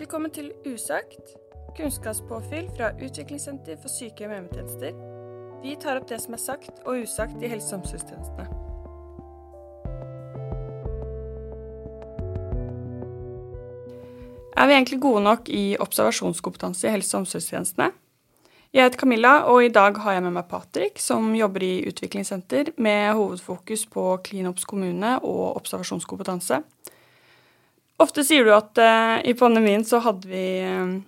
Velkommen til Usagt, kunnskapspåfyll fra Utviklingssenter for sykehjem og hjemmetjenester. Vi tar opp det som er sagt og usagt i helse- og omsorgstjenestene. Er vi egentlig gode nok i observasjonskompetanse i helse- og omsorgstjenestene? Jeg heter Camilla, og i dag har jeg med meg Patrick, som jobber i utviklingssenter med hovedfokus på Klinops kommune og observasjonskompetanse. Ofte sier du at uh, i pandemien så hadde vi uh,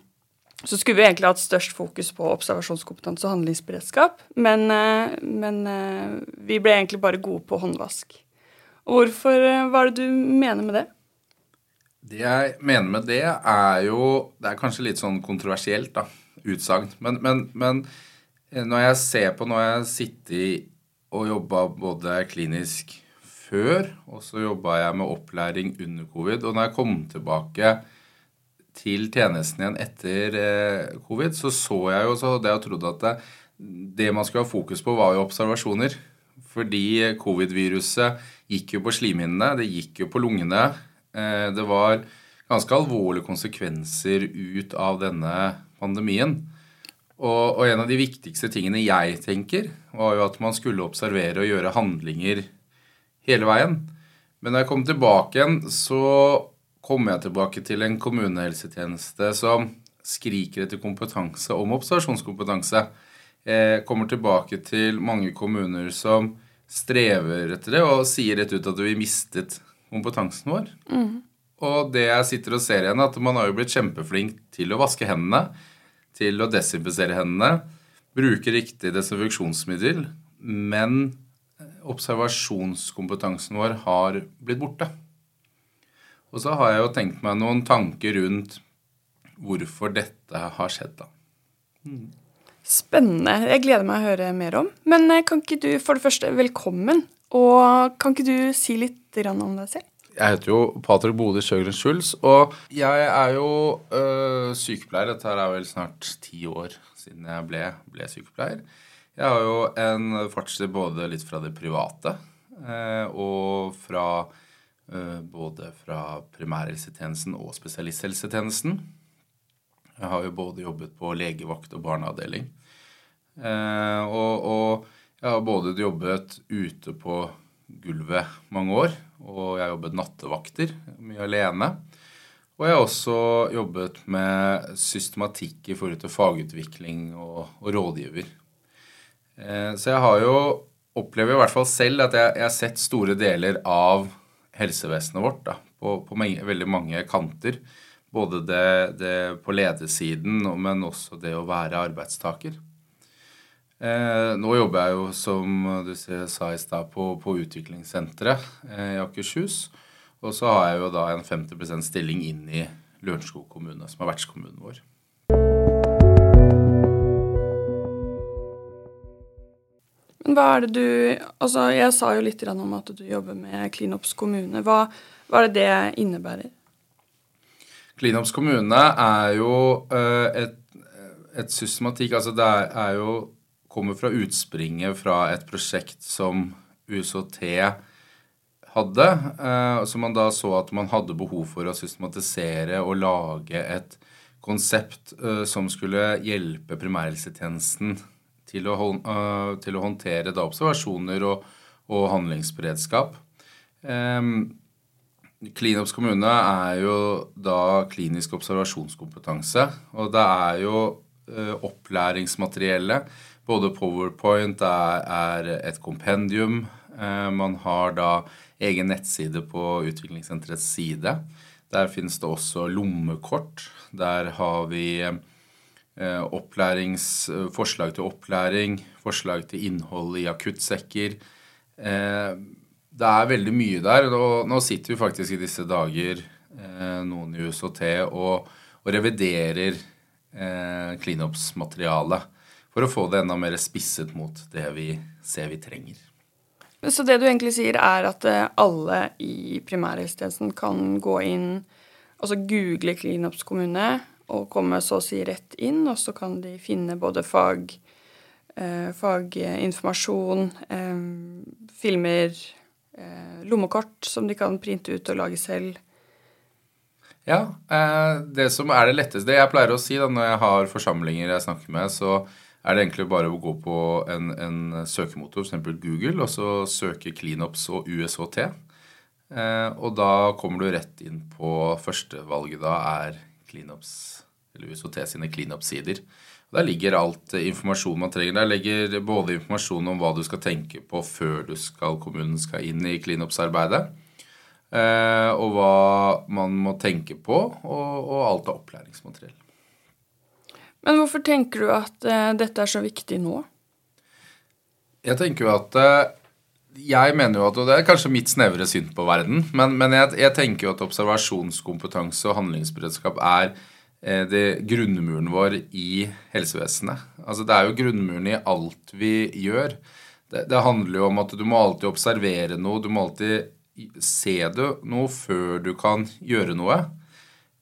Så skulle vi egentlig hatt størst fokus på observasjonskompetanse og handlingsberedskap, men, uh, men vi ble egentlig bare gode på håndvask. Og hvorfor Hva er det du mener med det? Det jeg mener med det, er jo Det er kanskje litt sånn kontroversielt, da. Utsagn. Men, men, men når jeg ser på Når jeg sitter og jobba både klinisk før, og så jobba jeg med opplæring under covid. Og når jeg kom tilbake til tjenesten igjen etter eh, covid, så så jeg jo så hadde jeg trodd at det, det man skulle ha fokus på, var jo observasjoner. Fordi covid-viruset gikk jo på slimhinnene, det gikk jo på lungene. Eh, det var ganske alvorlige konsekvenser ut av denne pandemien. Og, og, en av de viktigste tingene jeg tenker, var jo at man skulle observere og gjøre handlinger hele veien. Men da jeg kom tilbake igjen, så kom jeg tilbake til en kommunehelsetjeneste som skriker etter kompetanse om observasjonskompetanse. Jeg kommer tilbake til mange kommuner som strever etter det, og sier rett ut at vi mistet kompetansen vår. Mm. Og det jeg sitter og ser igjen, er at man har jo blitt kjempeflink til å vaske hendene, til å desinfisere hendene, bruke riktig desinfeksjonsmiddel, men observasjonskompetansen vår har blitt borte. Og så har jeg jo tenkt meg noen tanker rundt hvorfor dette har skjedd, da. Mm. Spennende. Jeg gleder meg å høre mer om. Men eh, kan ikke du, for det første, velkommen. Og kan ikke du si litt om deg selv? Jeg heter jo Patrick Bode Sjøgren Schulz, og jeg er jo øh, sykepleier. Dette er vel snart ti år siden jeg ble, ble sykepleier. Jeg har jo en fartstid både litt fra det private eh, og fra eh, både fra primærhelsetjenesten og spesialisthelsetjenesten. Jeg har jo både jobbet på legevakt og barneavdeling. Eh, og, og, jeg har både jobbet ute på gulvet mange år, og jeg har jobbet nattevakter mye alene. Og jeg har også jobbet med systematikk i forhold til fagutvikling og, og rådgiver. Eh, så jeg har jo opplever i hvert fall selv at jeg, jeg har sett store deler av helsevesenet vårt da, på, på mange, veldig mange kanter. Både det, det på ledersiden, men også det å være arbeidstaker. Eh, nå jobber jeg jo, som du sa i stad, på, på utviklingssenteret eh, i Akershus. Og så har jeg jo da en 50% stilling inn i Lørenskog kommune, som er vertskommunen vår. Men hva er det du Altså, jeg sa jo litt om at du jobber med Klinops kommune. Hva, hva er det det innebærer? Klinops kommune er jo uh, et, et, systematikk Altså det er, jo Kommer fra utspringet fra et prosjekt som USOT hadde. Uh, som man da så at man hadde behov for å systematisere og lage et konsept uh, som skulle hjelpe primærhelsetjenesten til å, uh, til å håndtere da, observasjoner og, og handlingsberedskap. Klinops kommune er jo da klinisk observasjonskompetanse. Og det er jo uh, opplæringsmateriellet. Både Powerpoint er, et kompendium. Uh, man har da egen nettside på utviklingssenterets side. Der finnes det også lommekort. Der har vi forslag til opplæring, forslag til innhold i akuttsekker. Eh, det er veldig mye der. og Nå sitter vi faktisk i disse dager, noen i USOT, og, og reviderer CleanUps-materialet for å få det enda mer spisset mot det vi ser vi trenger. Så det du egentlig sier, er at alle i primærhelsetjenesten kan gå inn og google CleanUps kommune, og komme så å si rett inn, og så kan de finne både fag, eh, faginformasjon, eh, filmer, eh, lommekort som de kan printe ut og lage selv. Ja, det som er det letteste Det jeg pleier å si da når jeg har forsamlinger jeg snakker med, så er det egentlig bare å gå på en, en søkemotor, f.eks. Google, og så søke cleanups og USHT. Og da kommer du rett inn på førstevalget. Da er cleanups, eller USOT sine cleanup-sider. Der ligger alt informasjon man trenger. Der ligger både informasjon om hva du skal tenke på før du skal, kommunen skal inn i cleanups-arbeidet. Eh, og hva man må tenke på, og, og alt av opplæringsmateriell. Men hvorfor tenker du at uh, dette er så viktig nå? Jeg tenker jo at Jeg mener jo at Og det er kanskje mitt snevre syn på verden, men, men jeg, jeg, tenker jo at observasjonskompetanse og handlingsberedskap er det grunnmuren vår i helsevesenet. Altså Det er jo grunnmuren i alt vi gjør. Det, det handler jo om at du må alltid observere noe. Du må alltid se noe før du kan gjøre noe.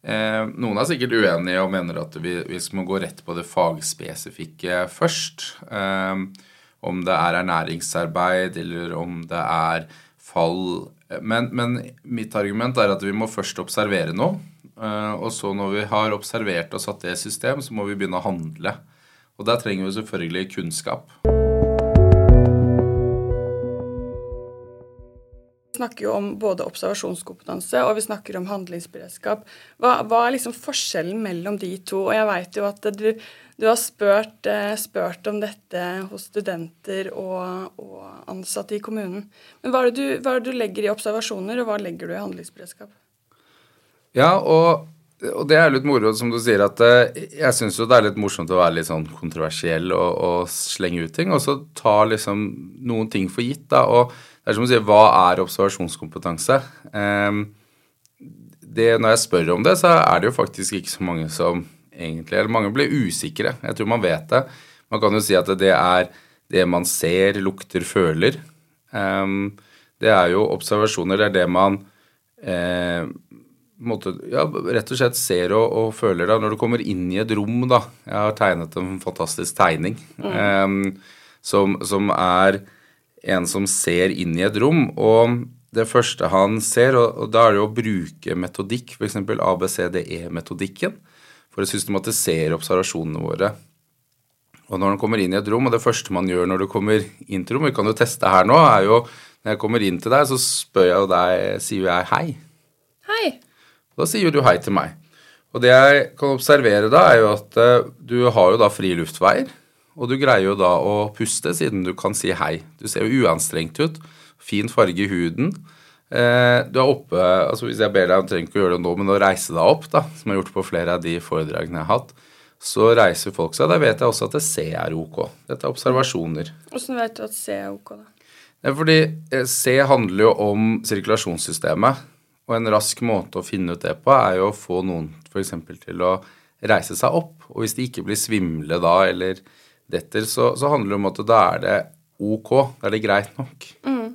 Eh, noen er sikkert uenige og mener at vi, vi må gå rett på det fagspesifikke først. Eh, om det er ernæringsarbeid, eller om det er fall. Men, men, mitt argument er at vi må først observere noe. Eh, og så når vi har observert og satt det i system, så må vi begynne å handle. Og der trenger vi selvfølgelig kunnskap. Vi snakker jo om både observasjonskompetanse og vi snakker om handlingsberedskap. Hva, hva er liksom forskjellen mellom de to? Og jeg veit jo at du, du har spurt, eh, spurt, om dette hos studenter og, og, ansatte i kommunen. Men hva er, du, hva er, det du, legger i observasjoner, og hva legger du i handlingsberedskap? Ja, og, og det er litt moro, som du sier, at eh, jeg syns jo det er litt morsomt å være litt sånn kontroversiell og, og slenge ut ting, og så ta liksom noen ting for gitt, da. og det er som å si, hva er observasjonskompetanse? Um, det, når jeg spør om det, så er det jo faktisk ikke så mange som egentlig Eller mange blir usikre. Jeg tror man vet det. Man kan jo si at det er det man ser, lukter, føler. Um, det er jo observasjoner. Det er det man eh, måte, ja, rett og slett ser og, og, føler da. Når du kommer inn i et rom, da Jeg har tegnet en fantastisk tegning mm. um, som, som er en som ser inn i et rom. Og det første han ser, og, da er det å bruke metodikk, f.eks. ABCDE-metodikken, for å systematisere observasjonene våre. Og når han kommer inn i et rom, og det første man gjør når du kommer inn til rom, vi kan jo teste her nå, er jo når jeg kommer inn til deg, så spør jeg deg, sier jeg hei. Hei. Da sier du hei til meg. Og det jeg kan observere da, er jo at uh, du har jo da frie luftveier. Og du greier jo da å puste siden du kan si hei. Du ser jo uanstrengt ut. Fin farge i huden. Eh, du er oppe altså Hvis jeg ber deg, du trenger ikke å gjøre det nå, men å reise deg opp, da, som jeg har gjort på flere av de foredragene jeg har hatt, så reiser folk seg. Da vet jeg også at det C er ok. Dette er observasjoner. Hvordan vet du at C er ok, da? Det er fordi eh, C handler jo om sirkulasjonssystemet. Og en rask måte å finne ut det på er jo å få noen f.eks. til å reise seg opp. Og hvis de ikke blir svimle da, eller detter, så, så, handler det om at da er det ok. Da er det greit nok. Mm.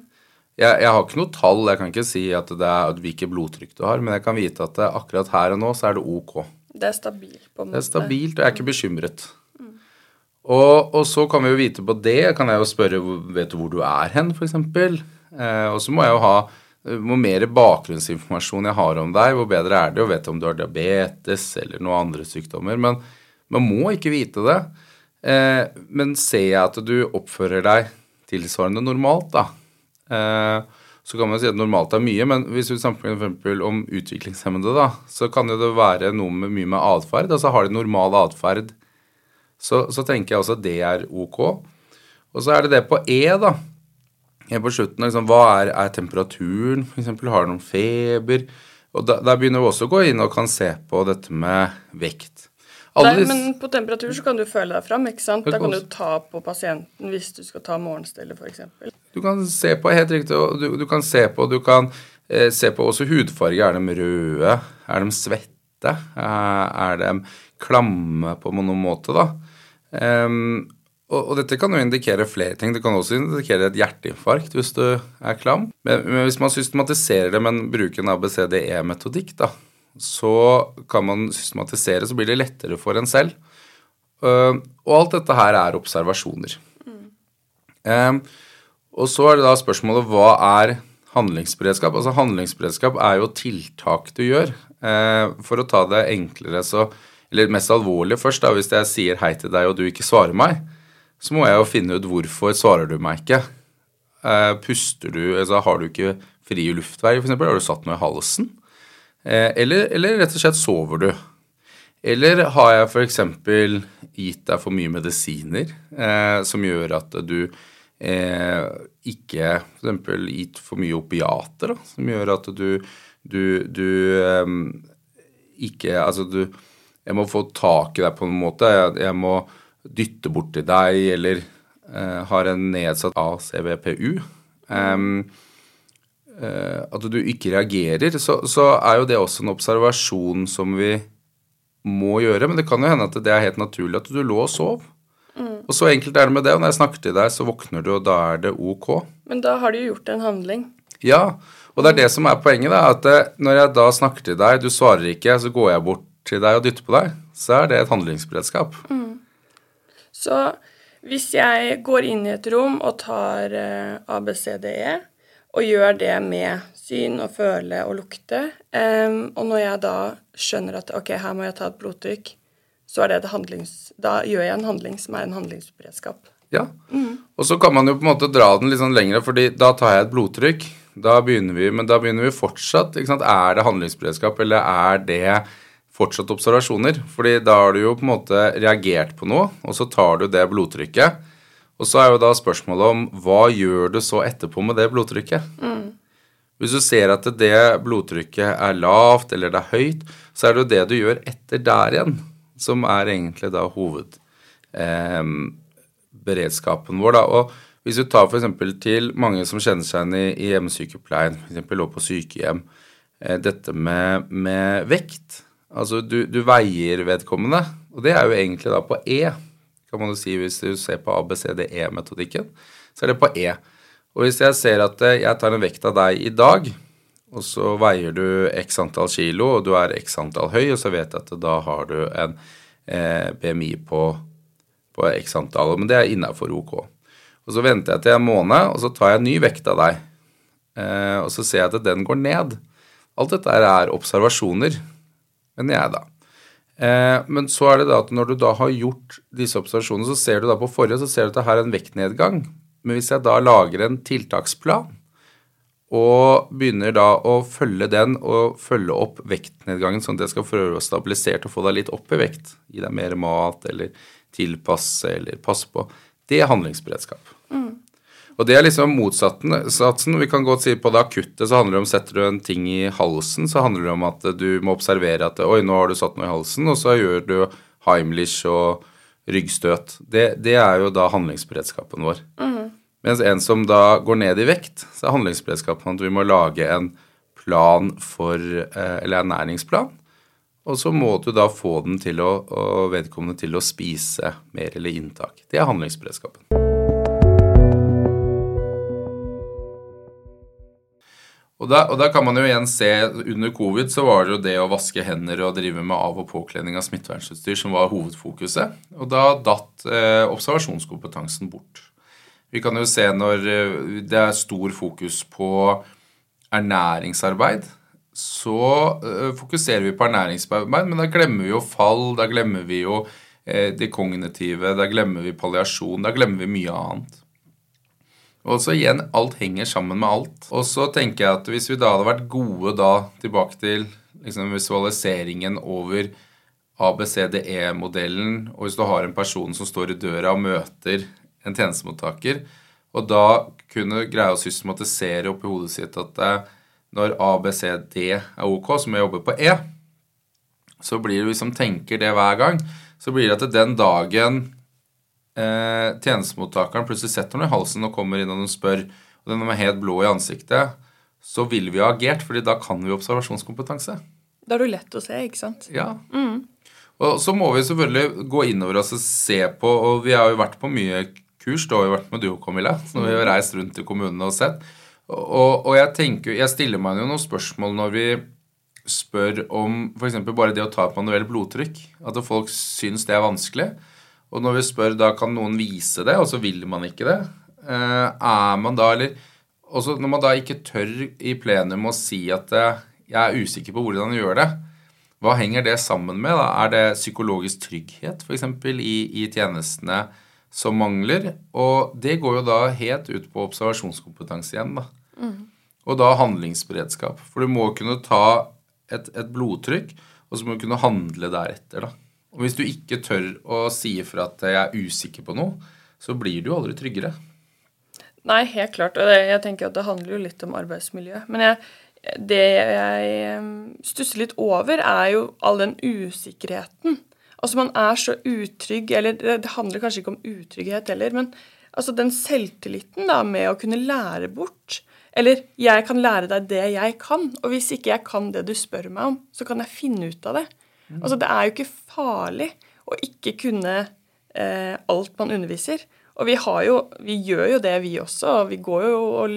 Jeg, jeg, har ikke noe tall, jeg kan ikke si at det er hvilket blodtrykk du har, men jeg kan vite at akkurat her og nå så er det ok. Det er stabilt, på en måte. Det er stabilt, og jeg er ikke bekymret. Mm. Og, og, så kan vi jo vite på det, kan jeg jo spørre vet du hvor du er hen, f.eks. Eh, og så må jeg jo ha hvor mer bakgrunnsinformasjon jeg har om deg, hvor bedre er det å vite om du har diabetes eller noen andre sykdommer. Men man må ikke vite det. Eh, men ser jeg at du oppfører deg tilsvarende normalt, da, eh, så kan man si at normalt er mye, men hvis du sammenligner om utviklingshemmede, da, så kan det være noe med mye med atferd. Altså har de normal atferd, så, så, tenker jeg også at det er ok. Og så er det det på E, da. Helt på slutten, liksom, hva er, er temperaturen? F.eks. har du noen feber? Og da, Der begynner vi også å gå inn og kan se på dette med vekt. Nei, men på temperatur så kan du føle deg fram. ikke sant? Da kan du ta på pasienten hvis du skal ta morgenstellet f.eks. Du kan se på helt riktig, du, du kan se på du kan eh, se på også hudfarge. Er de røde? Er de svette? Eh, er de klamme på noen måte, da? Um, og, og, dette kan jo indikere flere ting. Det kan også indikere et hjerteinfarkt hvis du er klam. Men, men hvis man systematiserer det, men bruker en ABCDE-metodikk, da, så kan man systematisere, så blir det lettere for en selv. Uh, og alt dette her er observasjoner. Mm. Uh, og så er det da spørsmålet hva er handlingsberedskap? Altså Handlingsberedskap er jo tiltak du gjør. Uh, for å ta det enklere, så Eller mest alvorlig først, da, hvis jeg sier hei til deg, og du ikke svarer meg, så må jeg jo finne ut hvorfor svarer du meg ikke. Eh, puster du Altså har du ikke frie luftveier, f.eks.? Har du satt noe i halsen? Eh, eller, eller rett og slett sover du? Eller har jeg f.eks. gitt deg for mye medisiner eh, som gjør at du eh, ikke f.eks. gitt for mye opiater, da, som gjør at du, du, du eh, ikke Altså, du Jeg må få tak i deg på en måte. Jeg, jeg må dytte bort til deg, eller eh, har en nedsatt ACVPU. Um, eh, at du ikke reagerer, så, så, er jo det også en observasjon som vi må gjøre. Men det kan jo hende at det er helt naturlig at du lå og sov. Mm. Og så enkelt er det med det. Og når jeg snakker til deg, så våkner du, og da er det ok. Men da har du gjort en handling. Ja, og det er det som er poenget. da, At når jeg da snakker til deg, du svarer ikke, så går jeg bort til deg og dytter på deg, så er det et handlingsberedskap. Mm. Så hvis jeg går inn i et rom og tar eh, ABCDE, og gjør det med syn og føle og lukte, og når jeg da skjønner at ok, her må jeg ta et blodtrykk, så er det et handlings... Da gjør jeg en handling som er en handlingsberedskap. Ja, mm. og så kan man jo på en måte dra den litt sånn lengre, fordi da tar jeg et blodtrykk. Da begynner vi, Men da begynner vi fortsatt. Er det handlingsberedskap, eller er det fortsatt observasjoner? Fordi da har du jo på en måte reagert på noe, og så tar du det blodtrykket. Og så er jo da spørsmålet om hva gjør du så etterpå med det blodtrykket? Mm. Hvis du ser at det blodtrykket er lavt eller det er høyt, så er det jo det du gjør etter der igjen, som er egentlig da hovedberedskapen eh, vår. da, og hvis du tar f.eks. til mange som kjenner seg igjen i, i hjemmesykepleien, f.eks. lå på sykehjem, eh, dette med, med, vekt Altså du, du, veier vedkommende, og det er jo egentlig da på E, kan man jo si hvis du ser på ABCDE-metodikken, så er det på E. Og hvis jeg ser at eh, jeg tar en vekt av deg i dag, og så veier du x antall kilo, og du er x antall høy, og så vet jeg at da har du en eh, BMI på, på x antall. Men det er innafor OK. Og så venter jeg til en måned, og så tar jeg en ny vekt av deg. Eh, og så ser jeg at den går ned. Alt dette er observasjoner, mener jeg da. Eh, men så er det da at når du da har gjort disse observasjonene, så ser du da på forrige, så ser du at det her er en vektnedgang. Men hvis jeg da lager en tiltaksplan og begynner da å følge den og følge opp vektnedgangen, sånn at jeg skal prøve å stabilisere og få deg litt opp i vekt, gi deg mer mat eller tilpasse eller passe på, det er handlingsberedskap. Og det er liksom motsatsen. Vi kan godt si på det akutte så handler det om setter du en ting i halsen, så handler det om at du må observere at oi, nå har du satt noe i halsen, og så gjør du Heimlich og ryggstøt. Det, det er jo da handlingsberedskapen vår. Mm. Mens en som da går ned i vekt, så er handlingsberedskapen at vi må lage en plan for eh, Eller ernæringsplan. Og så må du da få den til å, og vedkommende til å spise mer eller inntak. Det er handlingsberedskapen. Og da, og da, kan man jo igjen se Under covid så var det jo det å vaske hender og drive med av- og påkledning av smittevernutstyr som var hovedfokuset. Og da datt eh, observasjonskompetansen bort. Vi kan jo se når eh, det er stor fokus på ernæringsarbeid, så eh, fokuserer vi på ernæringsarbeid, men da glemmer vi jo fall, da glemmer vi jo eh, det kognitive, da glemmer vi palliasjon, da glemmer vi mye annet. Og så igjen, alt henger sammen med alt. Og så tenker jeg at hvis vi da hadde vært gode da tilbake til liksom visualiseringen over ABCDE-modellen, og hvis du har en person som står i døra og møter en tjenestemottaker, og da kunne greie å systematisere oppi hodet sitt at når A, B, C, D er OK, så må jeg jobbe på E, så blir det, man tenker det hver gang, så blir det at den dagen eh, tjenestemottakeren plutselig setter noe i halsen og kommer inn og spør, og den er helt blå i ansiktet, så vil vi ha agert, fordi da kan vi observasjonskompetanse. Da er det lett å se, ikke sant? Ja. Mm. Og så må vi selvfølgelig gå innover oss og se på, og vi har jo vært på mye kurs. da har vi vært med du og Camilla. når vi har reist rundt i kommunene og sett. Og, og jeg tenker, jeg stiller meg jo noen spørsmål når vi spør om f.eks. bare det å ta et manuelt blodtrykk. At folk syns det er vanskelig. Og når vi spør da kan noen vise det, og så vil man ikke det. Eh, er man da, eller også Når man da ikke tør i plenum å si at jeg er usikker på hvordan jeg gjør det. Hva henger det sammen med? da? Er det psykologisk trygghet f.eks. I, i tjenestene som mangler? Og det går jo da helt ut på observasjonskompetanse igjen. da. Mm. Og da handlingsberedskap. For du må kunne ta et, et, blodtrykk, og så må du kunne handle deretter. da. Og hvis du ikke tør å si ifra at jeg er usikker på noe, så blir du jo aldri tryggere. Nei, helt klart. Og jeg tenker at det handler jo litt om arbeidsmiljø. Men jeg, det jeg stusser litt over, er jo all den usikkerheten. Altså man er så utrygg, eller det handler kanskje ikke om utrygghet heller, men altså den selvtilliten da med å kunne lære bort. Eller 'jeg kan lære deg det jeg kan', og hvis ikke jeg kan det du spør meg om, så kan jeg finne ut av det. Altså Det er jo ikke farlig å ikke kunne eh, alt man underviser. Og vi, har jo, vi gjør jo det, vi også. og Vi går jo og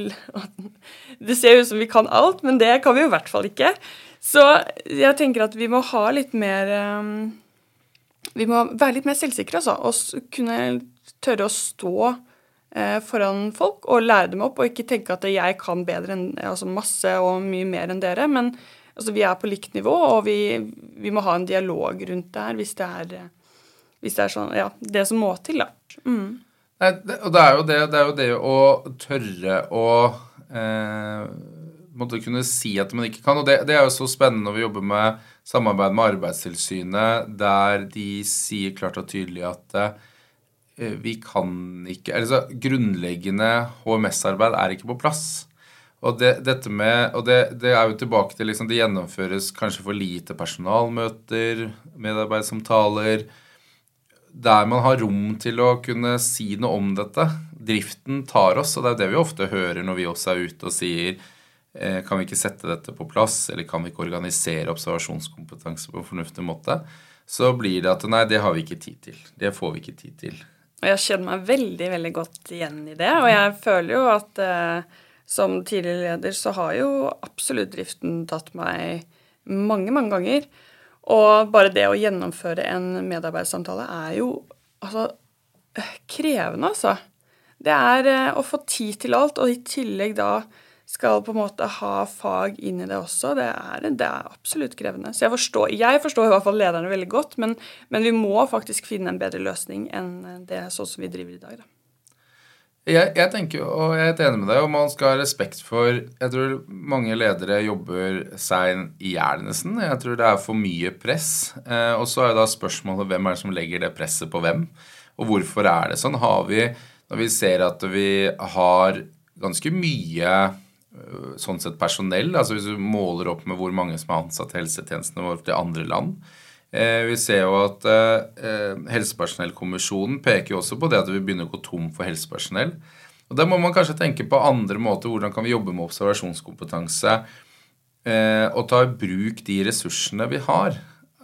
Det ser jo ut som vi kan alt, men det kan vi jo i hvert fall ikke. Så jeg tenker at vi må ha litt mer um, Vi må være litt mer selvsikre, altså. Og kunne tørre å stå eh, foran folk og lære dem opp, og ikke tenke at jeg kan bedre enn altså masse og mye mer enn dere. Men altså, vi er på likt nivå, og vi, vi må ha en dialog rundt det her hvis det er, hvis det er sånn, ja, det som må til. da. Mm. Nei, det, og det er, det, det er jo det å tørre å eh, måtte kunne si at man ikke kan. Og det, er jo så spennende når vi jobber med samarbeid med Arbeidstilsynet, der de sier klart og tydelig at eh, vi kan ikke Altså grunnleggende HMS-arbeid er ikke på plass. Og det, dette med, og det, det er jo tilbake til liksom, Det gjennomføres kanskje for lite personalmøter, medarbeidssamtaler der man har rom til å kunne si noe om dette. Driften tar oss, og det er det vi ofte hører når vi også er ute og sier eh, kan vi ikke sette dette på plass, eller kan vi ikke organisere observasjonskompetanse på en fornuftig måte? Så blir det at nei, det har vi ikke tid til. Det får vi ikke tid til. Og jeg kjenner meg veldig, veldig godt igjen i det. Og jeg føler jo at eh, som tidligere leder så har jo absolutt driften tatt meg mange, mange ganger. Og bare det å gjennomføre en medarbeidssamtale er jo altså krevende, altså. Det er eh, å få tid til alt, og i tillegg da skal på en måte ha fag inn i det også. Det er, det er absolutt krevende. Så jeg forstår, jeg forstår i hvert fall lederne veldig godt, men, men, vi må faktisk finne en bedre løsning enn det sånn som vi driver i dag. da. Jeg, jeg, tenker, og jeg er helt enig med deg, og man skal ha respekt for Jeg tror mange ledere jobber seg i hjel, nesten. Jeg tror det er for mye press. Eh, og så er da spørsmålet hvem er det som legger det presset på hvem? Og hvorfor er det sånn? Har vi, når vi ser at vi har ganske mye øh, sånn sett personell, altså hvis du måler opp med hvor mange som er ansatt i helsetjenestene våre til andre land, Eh, vi ser jo at eh, Helsepersonellkommisjonen peker jo også på det at vi begynner å gå tom for helsepersonell. Og Da må man kanskje tenke på andre måter. Hvordan kan vi jobbe med observasjonskompetanse eh, og ta i bruk de ressursene vi har?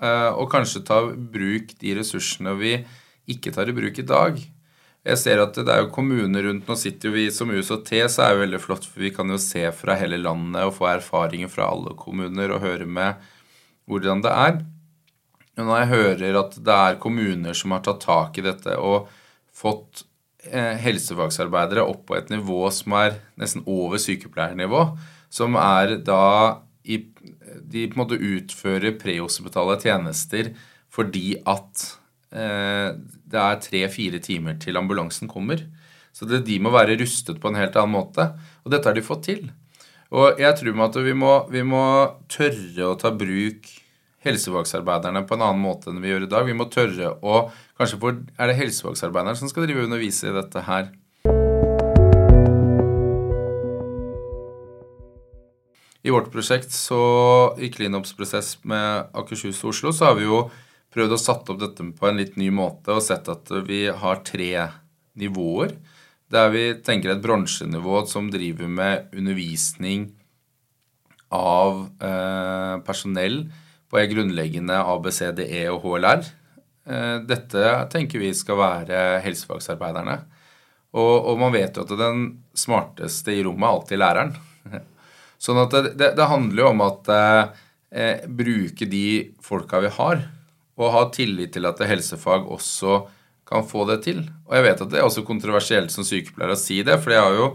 Og kanskje ta i bruk de ressursene vi ikke tar i bruk i dag. Jeg ser at det er jo kommuner rundt Nå sitter jo vi som USOT, så er det veldig flott, for vi kan jo se fra hele landet og få erfaringer fra alle kommuner og høre med hvordan det er. Når jeg hører at det er kommuner som har tatt tak i dette og fått eh, helsefagsarbeidere opp på et nivå som er nesten over sykepleiernivå, som er da i, De på en måte utfører prehospitale tjenester fordi at eh, det er tre-fire timer til ambulansen kommer. Så det, de må være rustet på en helt annen måte. Og dette har de fått til. Og jeg tror at vi må, vi må tørre å ta bruk helsefagsarbeiderne på en annen måte enn vi gjør i dag. Vi må tørre å Kanskje for, er det helsefagsarbeideren som skal drive og undervise i dette her? I vårt prosjekt, så, i cleanups-prosess med Akershus og Oslo, så har vi jo prøvd å satt opp dette på en litt ny måte og sett at vi har tre nivåer. Der vi tenker et bransjenivå som driver med undervisning av eh, personell på er grunnleggende ABCDE og HLR. Eh, dette tenker vi skal være helsefagsarbeiderne. Og, og, man vet jo at den smarteste i rommet er alltid læreren. Sånn at det, det, det handler jo om at eh, bruke de folka vi har, og ha tillit til at helsefag også kan få det til. Og jeg vet at det er også kontroversielt som sykepleier å si det, for jeg har jo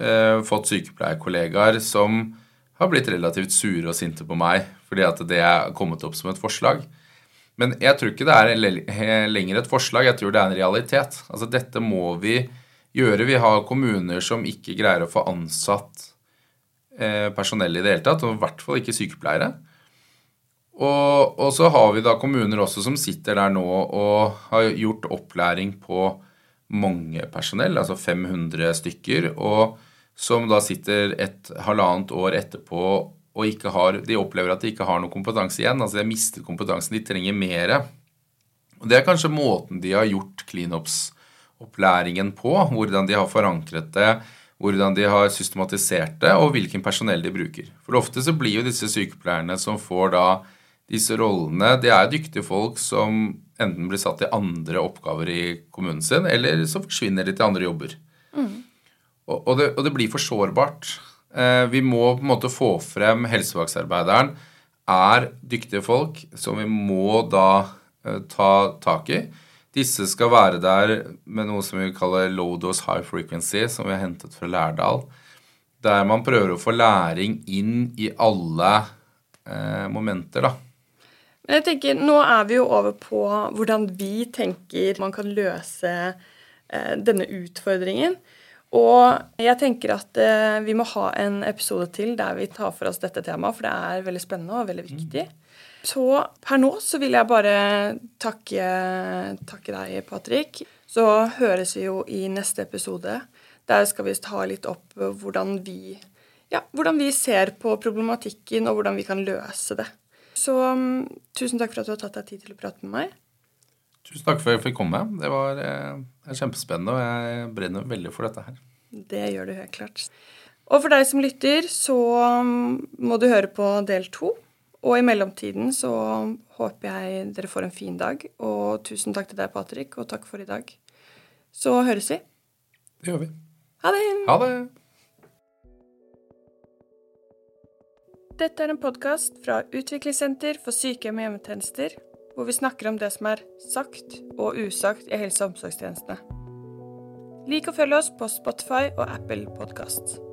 eh, fått sykepleierkollegaer som har blitt relativt sure og sinte på meg fordi at det er kommet opp som et forslag. Men jeg tror ikke det er lenger et forslag, jeg tror det er en realitet. Altså Dette må vi gjøre. Vi har kommuner som ikke greier å få ansatt eh, personell i det hele tatt, og i hvert fall ikke sykepleiere. Og, og, så har vi da kommuner også som sitter der nå og har gjort opplæring på mange personell, altså 500 stykker, og som da sitter et halvannet år etterpå og ikke har, de opplever at de ikke har noe kompetanse igjen. altså De har mistet kompetansen, de trenger mer. Og Det er kanskje måten de har gjort cleanups-opplæringen på. Hvordan de har forankret det, hvordan de har systematisert det, og hvilken personell de bruker. For ofte så blir jo disse sykepleierne som får da disse rollene, det er dyktige folk som enten blir satt til andre oppgaver i kommunen sin, eller så forsvinner de til andre jobber. Mm. Og, det, og det blir for sårbart. Eh, vi må på en måte få frem helsevaksarbeideren, er dyktige folk som vi må da eh, ta tak i. Disse skal være der med noe som vi kaller low dose high frequency, som vi har hentet fra Lærdal. Der man prøver å få læring inn i alle eh, momenter, da. Men jeg tenker, Nå er vi jo over på hvordan vi tenker man kan løse eh, denne utfordringen. Og jeg tenker at eh, vi må ha en episode til der vi tar for oss dette temaet, for det er veldig spennende og veldig viktig. Så per nå så vil jeg bare takke, takke deg, Patrick. Så høres vi jo i neste episode. Der skal vi ta litt opp hvordan vi, ja, hvordan vi ser på problematikken, og hvordan vi kan løse det. Så um, tusen takk for at du har tatt deg tid til å prate med meg. Tusen takk for at jeg fikk komme. Det var eh, kjempespennende, og jeg brenner veldig for dette her. Det gjør du helt klart. Og for deg som lytter, så um, må du høre på del to. Og i mellomtiden så håper jeg dere får en fin dag. Og tusen takk til deg, Patrick, og takk for i dag. Så høres vi. Det gjør vi. Ha det. Ha det. Dette er en podkast fra Utviklingssenter for sykehjem og hjemmetjenester hvor vi snakker om det som er sagt og usagt i helse- og omsorgstjenestene. Lik og følg oss på Spotify og Apple Podkast.